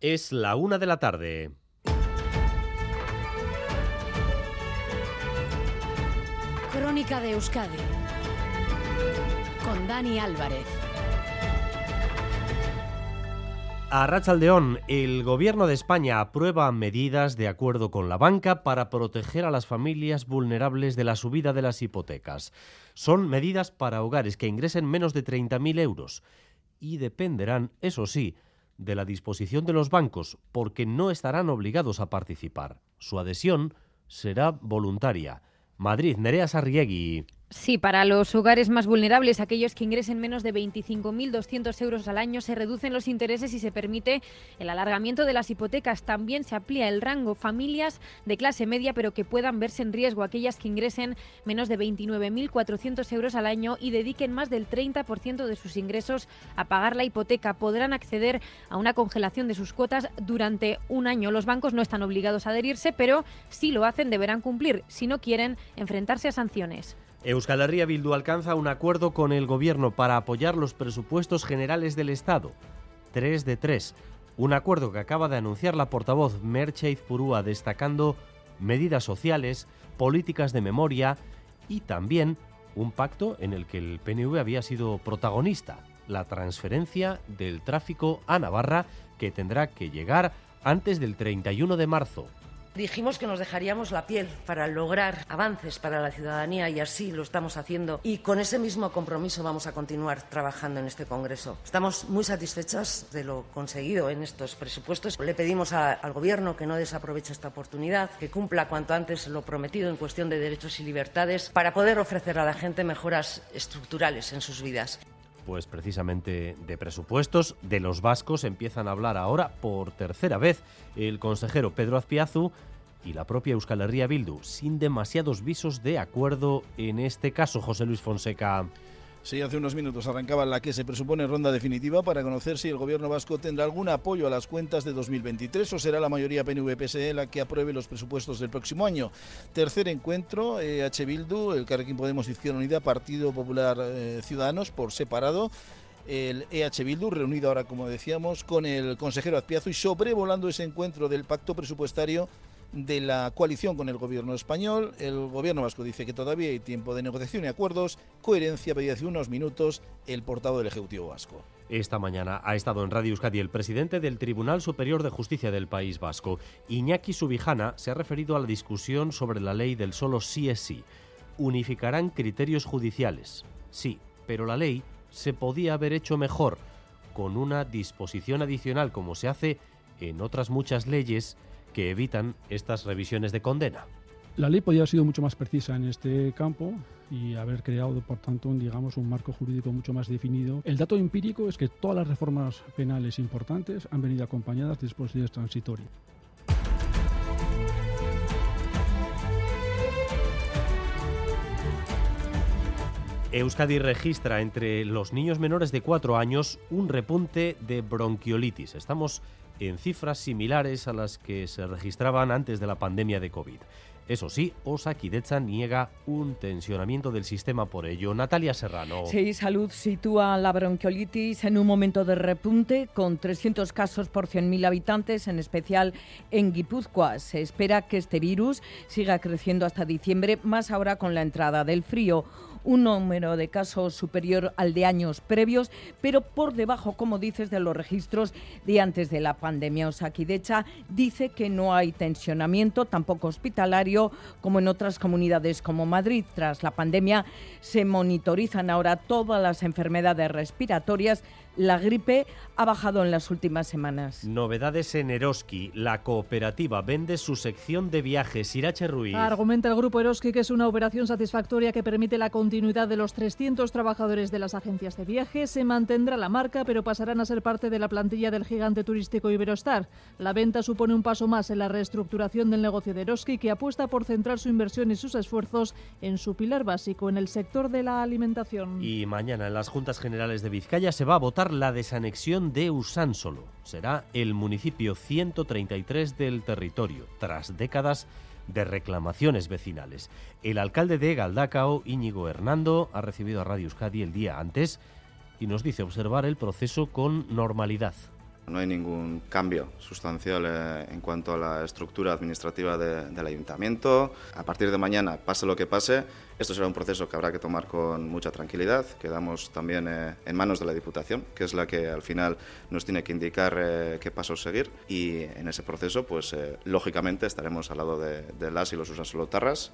Es la una de la tarde. Crónica de Euskadi con Dani Álvarez. A Rachaldeón, el gobierno de España aprueba medidas de acuerdo con la banca para proteger a las familias vulnerables de la subida de las hipotecas. Son medidas para hogares que ingresen menos de 30.000 euros y dependerán, eso sí, de la disposición de los bancos, porque no estarán obligados a participar. Su adhesión será voluntaria. Madrid, Nerea Sarriegui. Sí, para los hogares más vulnerables, aquellos que ingresen menos de 25.200 euros al año, se reducen los intereses y se permite el alargamiento de las hipotecas. También se amplía el rango familias de clase media, pero que puedan verse en riesgo aquellas que ingresen menos de 29.400 euros al año y dediquen más del 30% de sus ingresos a pagar la hipoteca. Podrán acceder a una congelación de sus cuotas durante un año. Los bancos no están obligados a adherirse, pero si lo hacen deberán cumplir, si no quieren enfrentarse a sanciones. Euskal Herria Bildu alcanza un acuerdo con el gobierno para apoyar los presupuestos generales del Estado. 3 de 3. Un acuerdo que acaba de anunciar la portavoz Merche Izpurúa destacando medidas sociales, políticas de memoria y también un pacto en el que el PNV había sido protagonista, la transferencia del tráfico a Navarra que tendrá que llegar antes del 31 de marzo. Dijimos que nos dejaríamos la piel para lograr avances para la ciudadanía y así lo estamos haciendo. Y con ese mismo compromiso vamos a continuar trabajando en este Congreso. Estamos muy satisfechas de lo conseguido en estos presupuestos. Le pedimos al Gobierno que no desaproveche esta oportunidad, que cumpla cuanto antes lo prometido en cuestión de derechos y libertades para poder ofrecer a la gente mejoras estructurales en sus vidas pues precisamente de presupuestos de los vascos empiezan a hablar ahora por tercera vez el consejero Pedro Azpiazu y la propia Euskal Herria Bildu, sin demasiados visos de acuerdo en este caso, José Luis Fonseca. Sí, hace unos minutos arrancaba la que se presupone ronda definitiva para conocer si el gobierno vasco tendrá algún apoyo a las cuentas de 2023 o será la mayoría PNV-PSE la que apruebe los presupuestos del próximo año. Tercer encuentro, H. Bildu, el Carrequín Podemos Izquierda Unida, Partido Popular eh, Ciudadanos por separado el EH Bildu, reunido ahora, como decíamos, con el consejero Azpiazu y sobrevolando ese encuentro del pacto presupuestario de la coalición con el gobierno español. El gobierno vasco dice que todavía hay tiempo de negociación y acuerdos. Coherencia pedía hace unos minutos el portavoz del Ejecutivo Vasco. Esta mañana ha estado en Radio Euskadi el presidente del Tribunal Superior de Justicia del País Vasco. Iñaki Subijana se ha referido a la discusión sobre la ley del solo sí es sí. Unificarán criterios judiciales. Sí, pero la ley se podía haber hecho mejor con una disposición adicional como se hace en otras muchas leyes que evitan estas revisiones de condena. La ley podría haber sido mucho más precisa en este campo y haber creado, por tanto, digamos, un marco jurídico mucho más definido. El dato empírico es que todas las reformas penales importantes han venido acompañadas de disposiciones transitorias. Euskadi registra entre los niños menores de 4 años un repunte de bronquiolitis. Estamos en cifras similares a las que se registraban antes de la pandemia de COVID. Eso sí, Osakidecha niega un tensionamiento del sistema por ello. Natalia Serrano. Sí, Salud sitúa la bronquiolitis en un momento de repunte con 300 casos por 100.000 habitantes, en especial en Guipúzcoa. Se espera que este virus siga creciendo hasta diciembre, más ahora con la entrada del frío un número de casos superior al de años previos, pero por debajo, como dices, de los registros de antes de la pandemia. Osakidecha dice que no hay tensionamiento, tampoco hospitalario, como en otras comunidades como Madrid. Tras la pandemia se monitorizan ahora todas las enfermedades respiratorias la gripe ha bajado en las últimas semanas. Novedades en Eroski. La cooperativa vende su sección de viajes. Irache Ruiz. Argumenta el grupo Eroski que es una operación satisfactoria que permite la continuidad de los 300 trabajadores de las agencias de viajes. Se mantendrá la marca, pero pasarán a ser parte de la plantilla del gigante turístico Iberostar. La venta supone un paso más en la reestructuración del negocio de Eroski, que apuesta por centrar su inversión y sus esfuerzos en su pilar básico, en el sector de la alimentación. Y mañana en las Juntas Generales de Vizcaya se va a votar la desanexión de Usánsolo. Será el municipio 133 del territorio, tras décadas de reclamaciones vecinales. El alcalde de Galdacao, Íñigo Hernando, ha recibido a Radio Euskadi el día antes y nos dice observar el proceso con normalidad. No hay ningún cambio sustancial eh, en cuanto a la estructura administrativa del ayuntamiento. A partir de mañana, pase lo que pase, esto será un proceso que habrá que tomar con mucha tranquilidad. Quedamos también eh, en manos de la Diputación, que es la que al final nos tiene que indicar eh, qué pasos seguir. Y en ese proceso, pues lógicamente estaremos al lado de, de las y los usasolotarras.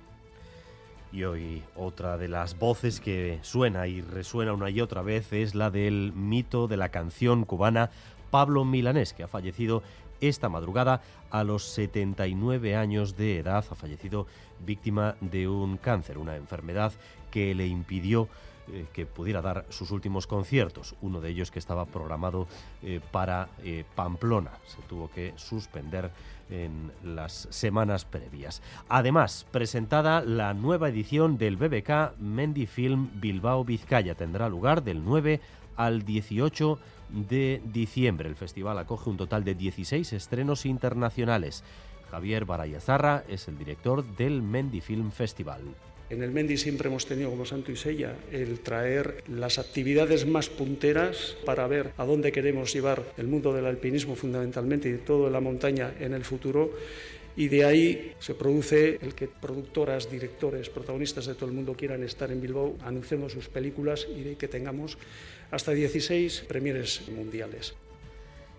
Y hoy otra de las voces que suena y resuena una y otra vez es la del mito de la canción cubana Pablo Milanés, que ha fallecido esta madrugada a los 79 años de edad. Ha fallecido víctima de un cáncer, una enfermedad que le impidió eh, que pudiera dar sus últimos conciertos, uno de ellos que estaba programado eh, para eh, Pamplona. Se tuvo que suspender en las semanas previas. Además, presentada la nueva edición del BBK Mendy Film Bilbao Vizcaya. Tendrá lugar del 9 al 18 de diciembre. El festival acoge un total de 16 estrenos internacionales. Javier Barayazarra es el director del Mendy Film Festival. En el Mendy siempre hemos tenido como santo y sella el traer las actividades más punteras para ver a dónde queremos llevar el mundo del alpinismo fundamentalmente y de toda la montaña en el futuro. Y de ahí se produce el que productoras, directores, protagonistas de todo el mundo quieran estar en Bilbao, anunciemos sus películas y que tengamos hasta 16 premieres mundiales.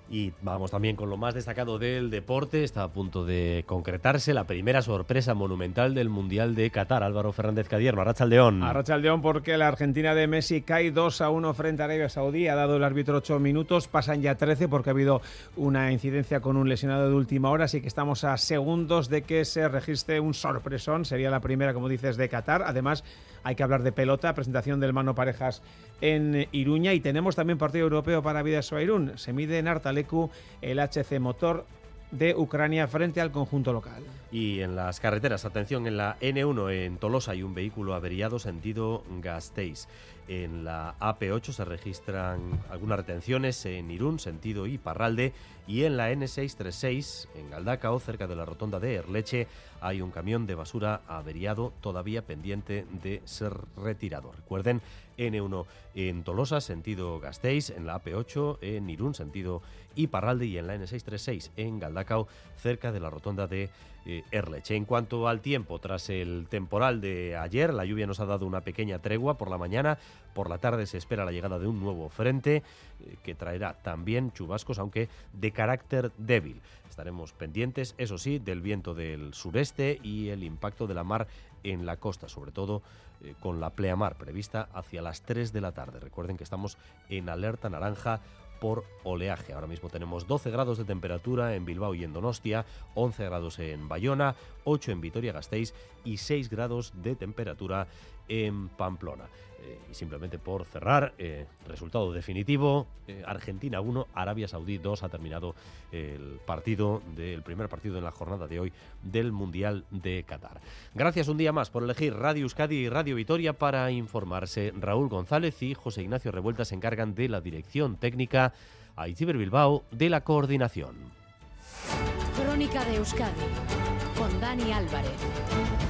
Y vamos también con lo más destacado del deporte. Está a punto de concretarse la primera sorpresa monumental del Mundial de Qatar. Álvaro Fernández Cadierno, Arrachaldeón. Arrachaldeón porque la Argentina de Messi cae 2 a 1 frente a Arabia Saudí. Ha dado el árbitro 8 minutos, pasan ya 13 porque ha habido una incidencia con un lesionado de última hora. Así que estamos a segundos de que se registre un sorpresón. Sería la primera, como dices, de Qatar. Además, hay que hablar de pelota, presentación del mano parejas en Iruña y tenemos también partido europeo para Vidasoa Irún. Se mide en Artalecu el HC Motor de Ucrania frente al conjunto local. Y en las carreteras, atención, en la N1 en Tolosa hay un vehículo averiado sentido Gasteiz. En la AP8 se registran algunas retenciones en Irún, sentido Iparralde, y en la N636 en Galdacao, cerca de la rotonda de Erleche, hay un camión de basura averiado todavía pendiente de ser retirado. Recuerden, N1 en Tolosa, sentido Gasteiz, en la AP8 en Irún, sentido Iparralde, y en la N636 en Galdacao, cerca de la rotonda de eh, Erleche. En cuanto al tiempo, tras el temporal de ayer, la lluvia nos ha dado una pequeña tregua por la mañana. Por la tarde se espera la llegada de un nuevo frente eh, que traerá también chubascos, aunque de carácter débil. Estaremos pendientes, eso sí, del viento del sureste y el impacto de la mar en la costa, sobre todo eh, con la pleamar prevista hacia las 3 de la tarde. Recuerden que estamos en alerta naranja por oleaje. Ahora mismo tenemos 12 grados de temperatura en Bilbao y en Donostia, 11 grados en Bayona, 8 en Vitoria-Gasteiz y 6 grados de temperatura en Pamplona. Eh, y simplemente por cerrar, eh, resultado definitivo, eh, Argentina 1, Arabia Saudí 2 ha terminado el partido del primer partido en la jornada de hoy del Mundial de Qatar. Gracias un día más por elegir Radio Euskadi y Radio Vitoria para informarse. Raúl González y José Ignacio Revuelta se encargan de la dirección técnica, a Itziber Bilbao de la coordinación. Crónica de Euskadi con Dani Álvarez.